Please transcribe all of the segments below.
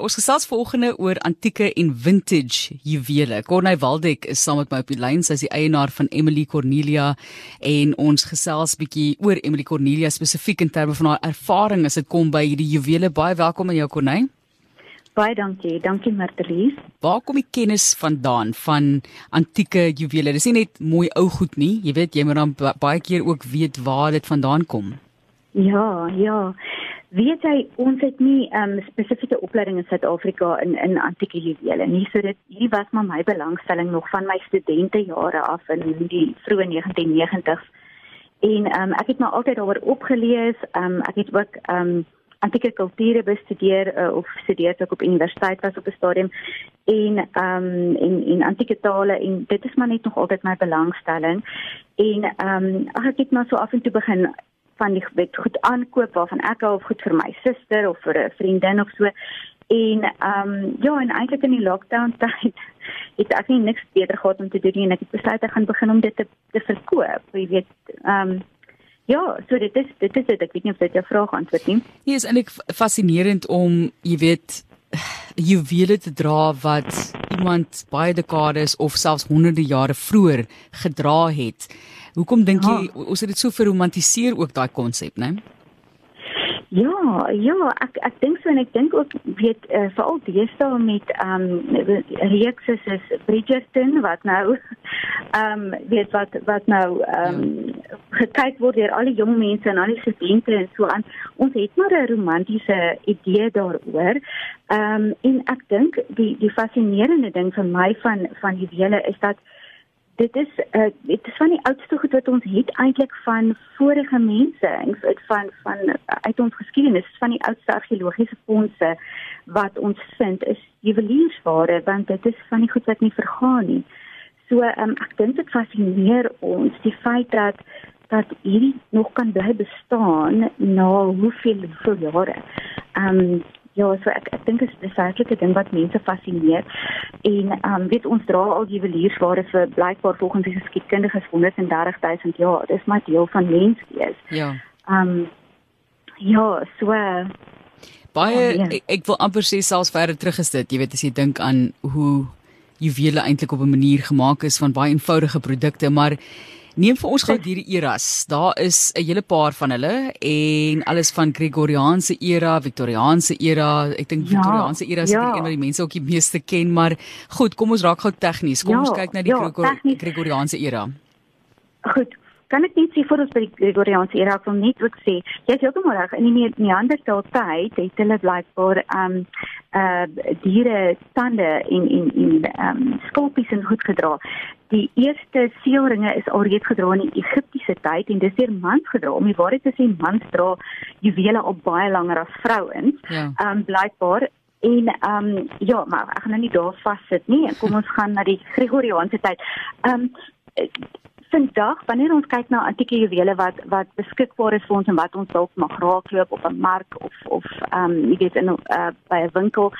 Ons gesels volgende oor antieke en vintage juwele. Corney Waldeck is saam met my op die lyn. Sy is die eienaar van Emily Cornelia en ons gesels bietjie oor Emily Cornelia spesifiek in terme van haar ervaring as dit kom by hierdie juwele. Baie welkom aan jou Corney. Baie dankie. Dankie Martelies. Waar kom die kennis vandaan van antieke juwele? Dis nie net mooi ou goed nie. Jy weet jy moet dan baie keer ook weet waar dit vandaan kom. Ja, ja. Weet jy ons het nie um, spesifieke opleiding in Suid-Afrika in in antieke juwele nie. So dit hier was maar my belangstelling nog van my studentejare af in die vroeë 1990s. En um, ek het maar altyd daaroor opgelees. Um, ek het ook um, antieke kulture bestudeer uh, of studeer ook op universiteit was op 'n stadium en um, en en antieke tale en dit is maar net nog altyd my belangstelling. En um, ek het maar so af en toe begin van die gebed goed aankoop waarvan ek al goed vir my suster of vir 'n vriendin of so. En ehm um, ja, en eintlik in die lockdown tyd het ek nie niks beter gehad om te doen nie en ek het besluit ek gaan begin om dit te te verkoop. Jy weet, ehm um, ja, so dit is dit is dit. Ek weet nie of dit jou vraag antwoord nie. Hier is eintlik fascinerend om, jy weet, juwele te dra wat iemand baie dekades of selfs honderde jare vroeër gedra het. Hoekom dink jy ja. ons het dit so verromantiseer ook daai konsep, né? Ja, ja, ek ek dink so en ek dink ook weet uh, veral deesdae met ehm um, reekse soos Bridgerton wat nou ehm um, weet wat wat nou ehm um, gekyk word deur al die jong mense en al die studente en so aan. Ons het maar 'n romantiese idee daaroor. Ehm um, en ek dink die die fascinerende ding vir my van van juwele is dat dit is uh, dit is van die oudste goed wat ons het eintlik van vorige mense en van van uit ons geskiedenis van die oudste argeologiese fondse wat ons vind is juweliersware want dit is van die goed wat nie vergaan nie. So um, ek dink dit fascineer ons die feit dat dat hierdie nog kan bly bestaan na hoeveel hoeveel jare. Ehm um, Ja, so ek ek dink dit is 'n feitelike ding wat mense fascineer. En ehm um, weet ons dra al juweliersware vir blykbaar volgens die geskiedkundiges 130000 jaar. Dit is maar deel van menswees. Ja. Ehm um, ja, so baie oh, nee. ek, ek wil amper sê selfs verder terug is dit. Jy weet as jy dink aan hoe juwele eintlik op 'n manier gemaak is van baie eenvoudige produkte, maar Neem vir ons gou hierdie eras. Daar is 'n hele paar van hulle en alles van Gregoriaanse era, Victoriaanse era. Ek dink ja, Victoriaanse era is ja. een wat die mense ook die meeste ken, maar goed, kom ons raak gou tegnies. Kom ja, ons kyk na die ja, Gregoriaanse era. Goed, kan ek net sê voor ons by die Gregoriaanse era kom net ook sê, jy is heeltemal reg, in die Neanderthal tyd het hulle blykbaar um uh diere tande en en en um skulpies en goed gedra. Die eerste seelringe is alreeds gedra in die Egiptiese tyd en dis deur mans gedra. Om die waarheid te sê, mans dra juwele op baie langer as vrouens. Ja. Um blykbaar En ehm um, ja, maar ek gaan nou nie daar vassit nie. Kom ons gaan na die Gregoriaanse tyd. Ehm um, vandag wanneer ons kyk na antieke juwele wat wat beskikbaar is vir ons en wat ons dalk mag raakloop op 'n mark of of ehm um, jy weet in uh, by 'n winkel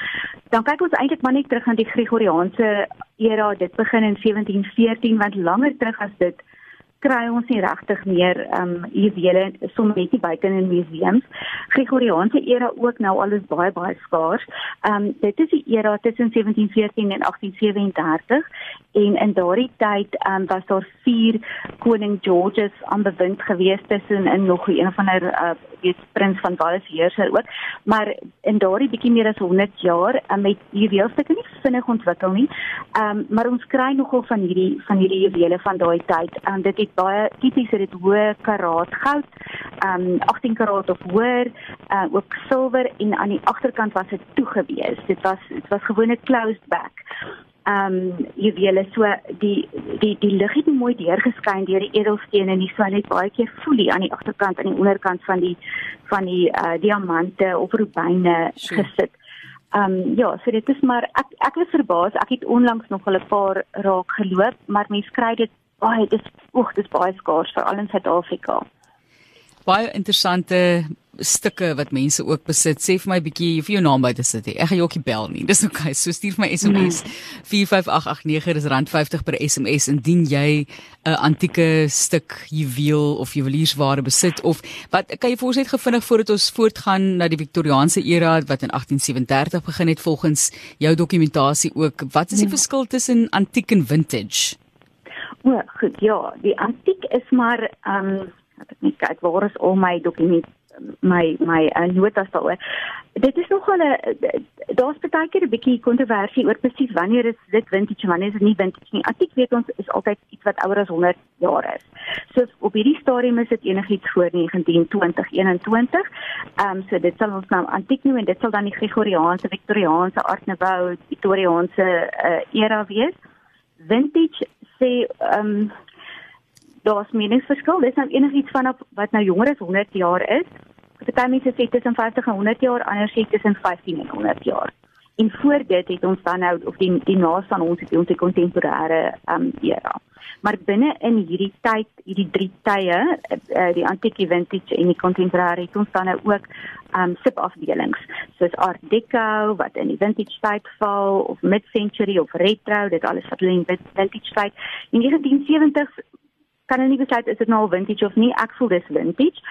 dan kyk ons eintlik maar net terug aan die Gregoriaanse era. Dit begin in 1714 want langer terug as dit kry ons nie regtig meer ehm um, juwele sommer net nie buite in museums. Gregoriaanse era ook nou alles baie baie skaars. Ehm um, dit is die era tussen 1714 en 1837 en in daardie tyd ehm um, was daar vier koning Georges aan bewind gewees tussen in nog een van hulle uh, weet prins van Wales heerser ook. Maar in daardie bietjie meer as 100 jaar met juweelstukke nie vinnig ontwikkel nie. Ehm um, maar ons kry nogal van hierdie van hierdie juwele van daai tyd. Ehm um, dit het baie tipies dit hoë karaat goud, ehm um, 18 karaat of hoër, uh, ook silwer en aan die agterkant was dit toegewees. Dit was dit was gewone closed back ehm um, juwele so die die die lig het mooi deurgeskyn deur die edelstene en die so net baie keer voelie aan die agterkant en die onderkant van die van die uh, diamante of rubyne gesit. Ehm um, ja, so dit is maar ek ek was verbaas. Ek het onlangs nog 'n paar raak geloop, maar mense kry dit baie dis oek dis baie skaars veral in Suid-Afrika. Baie interessante stukke wat mense ook besit. Sê vir my bietjie jy jou naam by te sit. Ek gaan jou ookie bel nie. Dis okay. So stuur my SMS nee. 45889 dis rand 50 per SMS indien jy 'n antieke stuk juweel of juweliersware besit of wat kan jy vir ons net gevinnig voordat ons voortgaan na die Victoriaanse era wat in 1837 begin het volgens jou dokumentasie ook. Wat is die ja. verskil tussen antiek en vintage? O, goed, ja, die antiek is maar ehm um, ek net kyk waar is al my dokument my my uh, notas daaroor. Dit is nog al 'n daar's baie keer 'n bietjie kontroversie oor presies wanneer is dit vintage en wanneer is dit nie vintage nie. Antiek weet ons is altyd iets wat ouer as 100 jaar is. So op hierdie stadium is dit enigiets voor 1920 21. Ehm um, so dit sal ons nou antiek noem en dit sal dan die Gregoriaanse, Victoriaanse, Art Nouveau, Victoriaanse uh, era wees. Vintage sê ehm um, daar's meningsverskil. Dis nou enigiets vanaf wat nou jonger as 100 jaar is. Party mense sê tussen 50 en 100 jaar, ander sê tussen 15 en 100 jaar. En voor dit het ons dan nou of die die naaste aan ons het ons die kontemporêre ehm um, era. Maar binne in hierdie tyd, hierdie drie tye, uh, die antieke vintage en die kontemporêre het ons dan nou ook um subafdelings soos art deco wat in die vintage tyd val of mid-century of retro dit alles wat in vintage tyd in die 1970s kan nie besluit is dit nou al vintage of nie ek voel dis vintage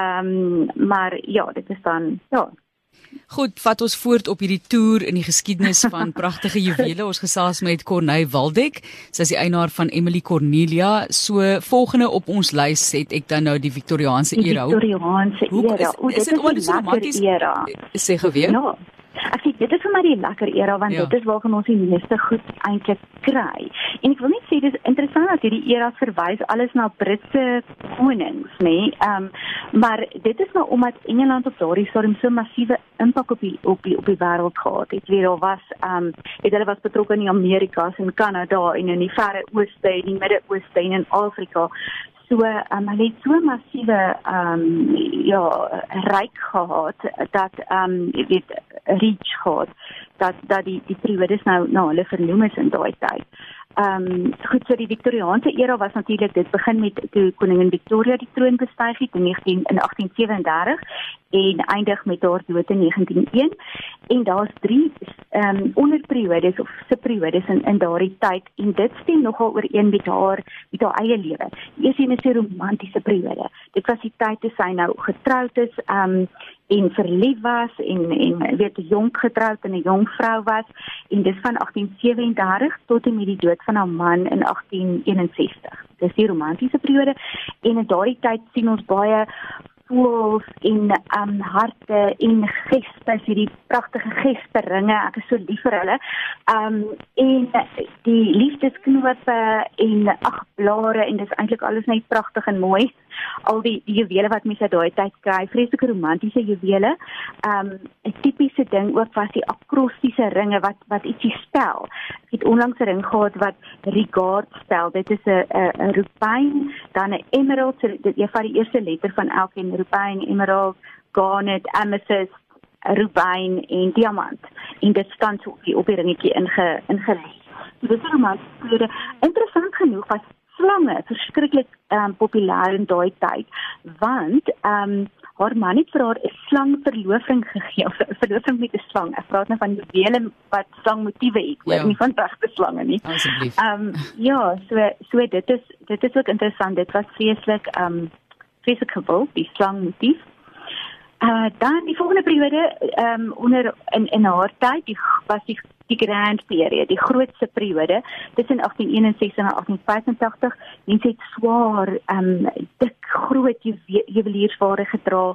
um maar ja dit is dan ja Goed, vat ons voort op hierdie toer in die geskiedenis van pragtige juwele. Ons gesels met Corneille Waldeck. Sy is die eienaar van Emily Cornelia. So volgende op ons lys het ek dan nou die Victoriaanse era. Victoriaanse era. O, dit is 'n romantiese era. Sê geweet. Ja. Ek sê dit is vir my die lekker era want ja. dit is waarvan ons die meeste goed eintlik kry. En ek wil net sê dis interessant dat hierdie era verwys alles na Britse konings, nê? Nee? Ehm um, maar dit is nou omdat Engeland op daardie stadium so massiewe impak op die op die op die wêreld gehad het. Weer daar was ehm um, het hulle was betrokke in die Amerikas en Kanada en in die verre ooste en die Midde-Ooste en in Afrika so um, hulle het so massiewe ehm um, ja ryk gehad dat ehm um, jy weet reach gehad dat dat die die periodes nou nou hulle vernoem is in daai tyd. Ehm um, goed so die Victoriaanse era was natuurlik dit begin met toe koningin Victoria die troon bestyg het in 19 in 1837 en eindig met haar dood in 1901 en daar's drie ehm um, onderperiodes of subperiodes in in daardie tyd en dit stem nogal ooreen met haar met haar eie lewe. Die eerste een is die romantiese periode. Dit was die tyd toe sy nou getroud is ehm um, en verlief was en en weet jonk getroud en 'n jong vrou was en dis van 1837 tot en met die dood van haar man in 1861. Dis die romantiese periode en in daardie tyd sien ons baie voels en um harte en gespe hierdie pragtige gespe ringe ek is so lief vir hulle. Um en die liefdesknope en ag blare en dis eintlik alles net pragtig en mooi. Al die, die juwele wat mense daai tyd kry vreeslike romantiese juwele. Um 'n tipiese ding ook was die akrostiese ringe wat wat ietsie spel. Ek het onlangs 'n ring gehad wat regard spel. Dit is 'n 'n rubine dan 'n emerald so dit jy vat die eerste letter van elkeen rubine, emerald, garnet, amethyst, rubine en diamant. En dit staan so op die op die ringetjie inge ingelê. Dit is normaal kleure. Interessant genoeg was slange verskriklik um, populêr in daai tyd want ehm um, haar man het vir haar 'n slang verloving gegee of 'n verloving met 'n slang. Ek praat nou van juwele wat slangmotiewe het, ja. nie van regte slange nie. Asseblief. Ehm um, ja, so so dit is dit is ook interessant. Dit was vreeslik ehm um, vreeslik gewild, die slangmotief. Uh dan die volgende periode ehm um, onder in in haar tyd, die was die die grand periode, die grootste periode tussen 1861 en 1885. Mense het swaar ehm um, dik groot juweliersware gedra.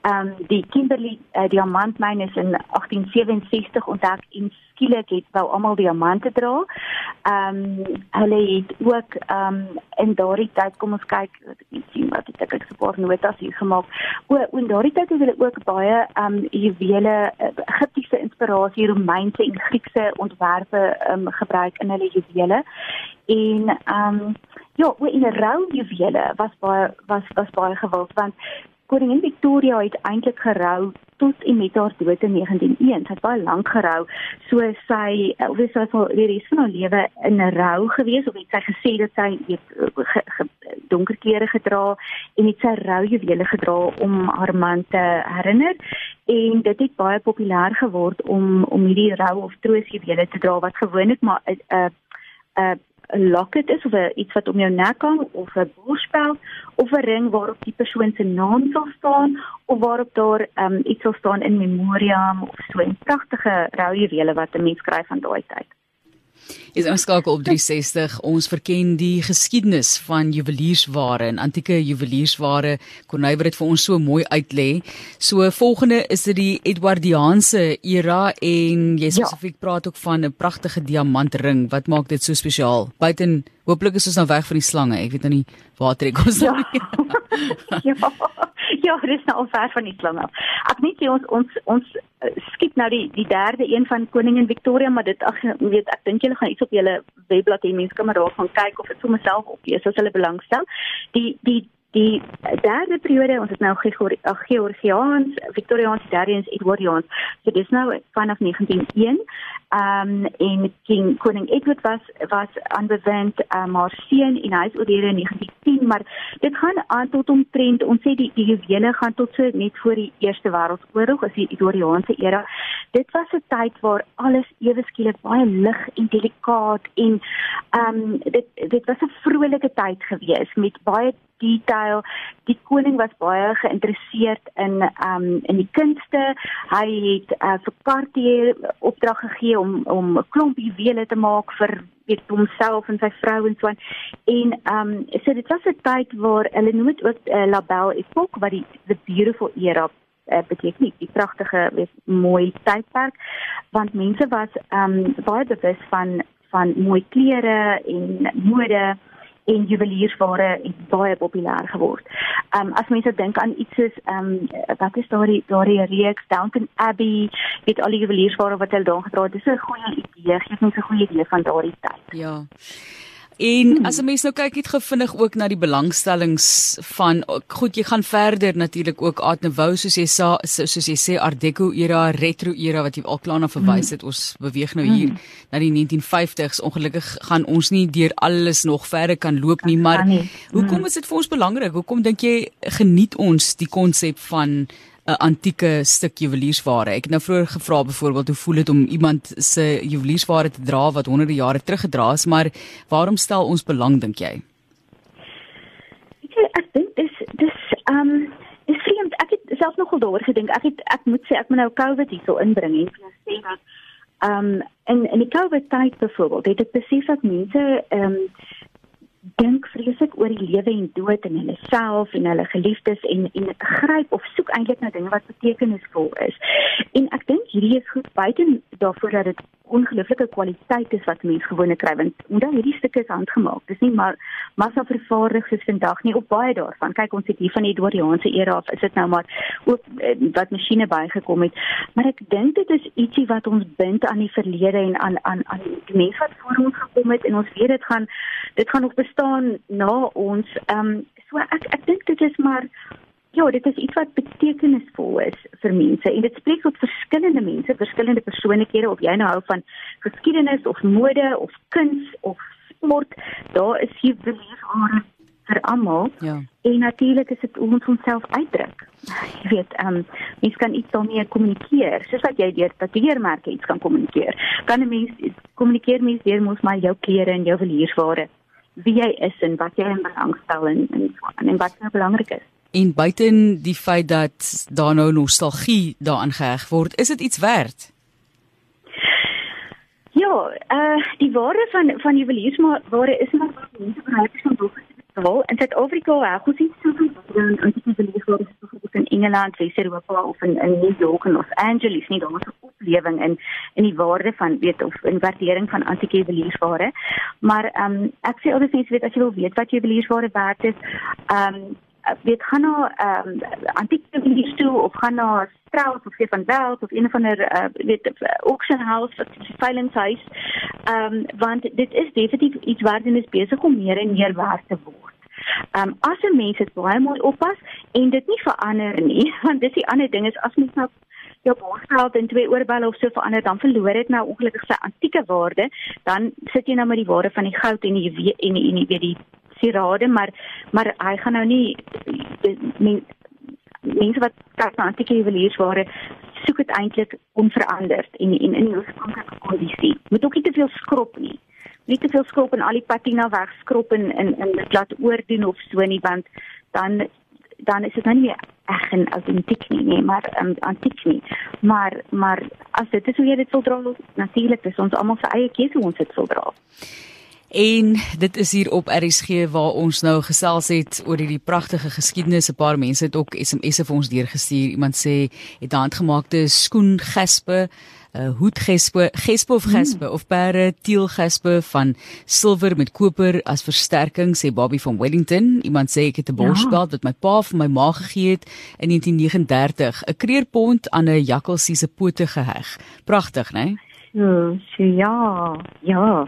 Ehm um, die Kimberley uh, diamantmyn is in 1867 ontdek en skielik het wou almal diamante dra. Ehm um, hulle het ook ehm um, in daardie tyd kom ons kyk wat ek sien wat ek ek 'n paar notas hier gemaak. O, in daardie tyd het hulle ook baie ehm um, juwele uh, Egiptiese inspirasie, Romeinse en Griekse ontwerpe ehm um, gebruik in hulle juwele. En ehm um, ja, o, in 'n rou juwele was baie was was baie gewild want koningin Victoria het eintlik gerou tot en met haar dood in 1901. Sy het baie lank gerou. So sy of sy sou vir die res van haar lewe in rou gewees of het sy gesê dat sy weet ge, ge, donker klere gedra en het sy roujuwele gedra om haar man te herinner en dit het baie populêr geword om om hierdie rou of troosjuwele te dra wat gewoonlik maar 'n 'n 'n 'n locket is of 'n iets wat om jou nek hang of 'n borspeld of 'n ring waarop die persoon se naam sal staan of waarop daar um, iets sal staan in memoriam of so 'n pragtige roujuwele wat 'n mens kry van daai tyd. Is ons skakel op 360. Ons verken die geskiedenis van juweliersware en antieke juweliersware. Konneywer het vir ons so mooi uitlê. So volgende is dit die Edwardiaanse era en jy ja. spesifiek ja. praat ook van 'n pragtige diamantring. Wat maak dit so spesiaal? Buiten hooplik is ons nou weg van die slange. Ek weet nou nie waar trek ons nou. ja. Ja, dit is nou al ver van die slang af. Ek net sê ons ons ons uh, skiep nou die die derde een van koningin Victoria, maar dit ag weet ek dink julle gaan iets op julle webblad hê mense kan maar daar gaan kyk of dit vir myself op lees as hulle belangstel. Die die die derde periode ons het nou Georgiaans, Victoriaans, Darians, Edwardians. So dis nou vanaf 1901 um en king koning Edward was was aanbevend um, maar seun en hy is oorlede in 1910 maar dit gaan aan tot omtrent ons sê die die juwele gaan tot so net voor die eerste wêreldoorlog as die Edwardiaanse era dit was 'n tyd waar alles ewe skielik baie lig en delikaat en um dit dit was 'n vrolike tyd gewees met baie detail. Die koning was baie geïnteresseerd in um in die kunste. Hy het uh, vir Cartier opdrag gegee om om 'n klomp juwele te maak vir weet homself en sy vrou en so aan. En um so dit was 'n tyd waar hulle noem dit ook uh, La Belle Époque wat die the beautiful era uh, beteken nie die pragtige weet mooi tydperk want mense was um baie bewus van van mooi klere en mode en juweliersware het baie populêr geword. Ehm um, as mense dink aan iets soos ehm um, wat is daardie daardie reeks Downton Abbey, weet al die juweliersware wat hulle daar gedra het, dis 'n goeie idee, gee mense 'n goeie idee van daardie tyd. Ja. En hmm. as 'n mens nou kyk, het gevinnig ook na die belangstellings van goed, jy gaan verder natuurlik ook Art Nouveau soos jy sa, soos jy sê Art Deco era, retro era wat jy al klaar na verwys het. Hmm. Ons beweeg nou hier hmm. na die 1950s. Ongelukkig gaan ons nie deur alles nog verder kan loop nie, maar hoekom is dit vir ons belangrik? Hoekom dink jy geniet ons die konsep van 'n antieke stuk juweliersware. Ek het nou vroeër gevra byvoorbeeld hoe voel dit om iemand se juweliersware te dra wat honderde jare terug gedra is, maar waarom stel ons belang dink jy? Ek ek dink dis dis ehm um, is vreemd. Ek het self nogal daaroor gedink. Ek het ek moet sê ek moet nou COVID hierso inbring en sê dat ehm um, in in die COVID tyd byvoorbeeld het ek besef dat mense ehm um, dink vreeslik oor die lewe en dood en hulle self en hulle geliefdes en en gryp of soek eintlik na dinge wat betekenisvol is. En ek dink hierdie is goed buiten daarvoor dat dit ongelooflike kwaliteit is wat mense gewone kry want omdat hierdie stukke is handgemaak. Dis nie maar massa vervaardig soos vandag nie op baie daarvan. Kyk ons het hier van die Edwardiaanse era af is dit nou maar ook eh, wat masjiene bygekom het. Maar ek dink dit is ietsie wat ons bind aan die verlede en aan aan aan die mense wat voor ons gekom het en ons weet dit gaan dit gaan nog bestaan na ons. Ehm um, so ek ek dink dit is maar ja, dit is iets wat betekenisvol is vir mense en dit spreek tot verskillende mense, verskillende persoonlikhede of jy nou hou van geskiedenis of mode of kuns of sport. Daar is juweliersare vir almal. Ja. En natuurlik is dit ons onsself uitdruk. Jy weet, ehm um, mens kan iets daarmee kommunikeer. Soos wat jy deur tatoeëermerke iets kan kommunikeer. Kan 'n mens kommunikeer mens deur mos maar jou klere en jou juweliersware wie jy is en wat jy in belang stel en en, en wat nou belangrik is. En buiten die feit dat daar nou nostalgie daaraan geheg word, is dit iets werd? Ja, uh die waarde van van juweliersware is maar wat mense bereid is om betaal. In Suid-Afrika, ja, hoe sien jy so antieke juweliersware soos in Engeland, Wes-Europa of in in New York en Los Angeles nie, daar was 'n oplewing in in die waarde van weet of in waardering van antieke juweliersware. Maar ehm um, ek sê altyd mense weet as jy wil weet wat juweliersware werd is, ehm um, weet gaan na ehm um, antieke juweliers toe of gaan na Strauss of Van Welt of een van der uh, weet auction house of veilingshuis. Ehm um, want dit is definitief iets waar dit is besig om meer en meer werd te word. Ehm um, as 'n mens dit baie mooi oppas en dit nie verander nie, want dis die ander ding is as mens nou jou borsgeld in twee oorbelle of so verander, dan verloor dit nou ongelukkig sy antieke waarde, dan sit jy nou met die waarde van die goud en die en die en die weet die sierade, maar maar hy gaan nou nie mense wat kyk na antieke juweliersware soek dit eintlik onveranderd en en in die oorspronklike kondisie. Moet ook nie te veel skrob nie. Nie te veel skrob en al die patina wegskrob en in in dit laat oordoen of so nie want dan dan is dit nou nie reg en autentiek nie, nie maar um, antiek nie. Maar maar as dit is hoe jy dit wil dra, natuurlik is ons almal se eie keuse hoe ons dit wil dra. En dit is hier op RSG waar ons nou gesels het oor hierdie pragtige geskiedenis. 'n Paar mense het ook SMS'e vir ons deurgestuur. Iemand sê het handgemaakte skoengespe, 'n uh, hoedgespe, gespe of gespe mm. of pere teelgespe van silwer met koper as versterking, sê Bobby van Wellington. Iemand sê ek het 'n borspeld ja. wat my pa vir my ma gegee het in 1939, 'n kreerpont aan 'n jakkalsie se pote geheg. Pragtig, né? Nee? So, so ja, ja.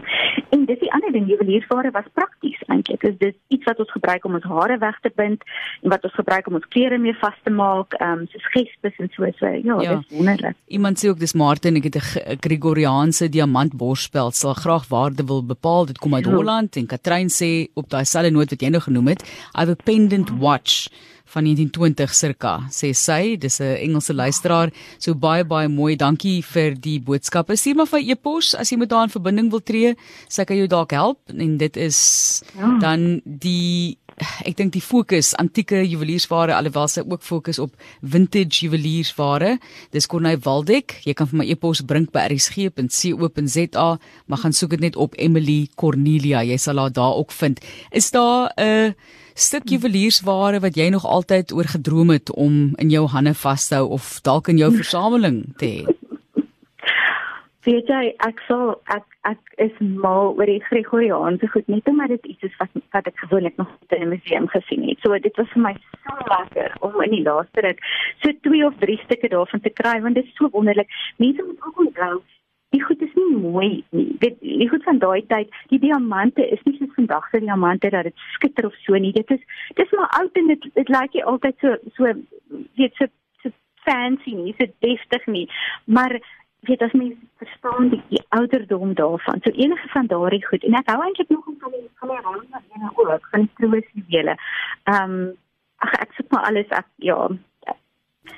En dis die ander ding, juweliersware was prakties eintlik. Is dit iets wat ons gebruik om ons hare weg te bind en wat ons gebruik om ons klere mee vas te maak, ehm um, soos gespes en so so. Ja, ja. dis wonderlik. Iemand sê ook dis Martin, ek het 'n Gregoriaanse diamant borspeld, sal graag waarde wil bepaal. Dit kom uit ja. Holland en Katrein sê op daai selfe noot wat jy nou genoem het, I have a pendant watch van 1920 circa sê sy. Dis 'n Engelse luisteraar. So baie baie mooi. Dankie vir die boodskappe. Stuur maar vir e-pos as jy met haar in verbinding wil tree. Sy kan jou dalk help en dit is ja. dan die ek dink die fokus antieke juweliersware alhoewel sy ook fokus op vintage juweliersware dis Corneil Waldeck. Jy kan vir my e-pos bring by rsg.co.za maar gaan soek dit net op Emily Cornelia. Jy sal haar daar ook vind. Is daar 'n stuk juweliersware wat jy nog altyd oor gedroom het om in jou hande vas te hou of dalk in jou versameling te hê? Weet jy, ek sal ek ek is mal oor die Gregoriaanse goed net omdat dit iets is wat wat ek gewoonlik nog in 'n museum gesien het. So dit was vir my so lekker om in die laaste ruk so twee of drie stukke daarvan te kry want dit is so wonderlik. Mense moet ook onthou die goed is nie mooi nie. Dit die goed van daai tyd, die diamante is nie soos vandag se diamante dat dit skitter of so nie. Dit is dis maar oud en dit dit lyk nie altyd so so weet so so fancy nie, so deftig nie. Maar weet as mens verstaan die, die ouderdom daarvan. So enige van daardie goed en ek hou eintlik nog van die van die rand van ene ook van troosjuwele. Ehm um, ag ek soek maar alles ek ja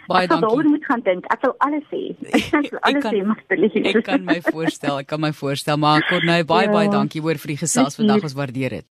Baie dankie. Ek moet gaan dink. Ek sal alles sê. Ek sal alles sê, maar verlies. Ek kan my voorstel, ek kan my voorstel, maar Corneille, baie ja. baie dankie hoor vir die gesels vandag. Ons waardeer dit.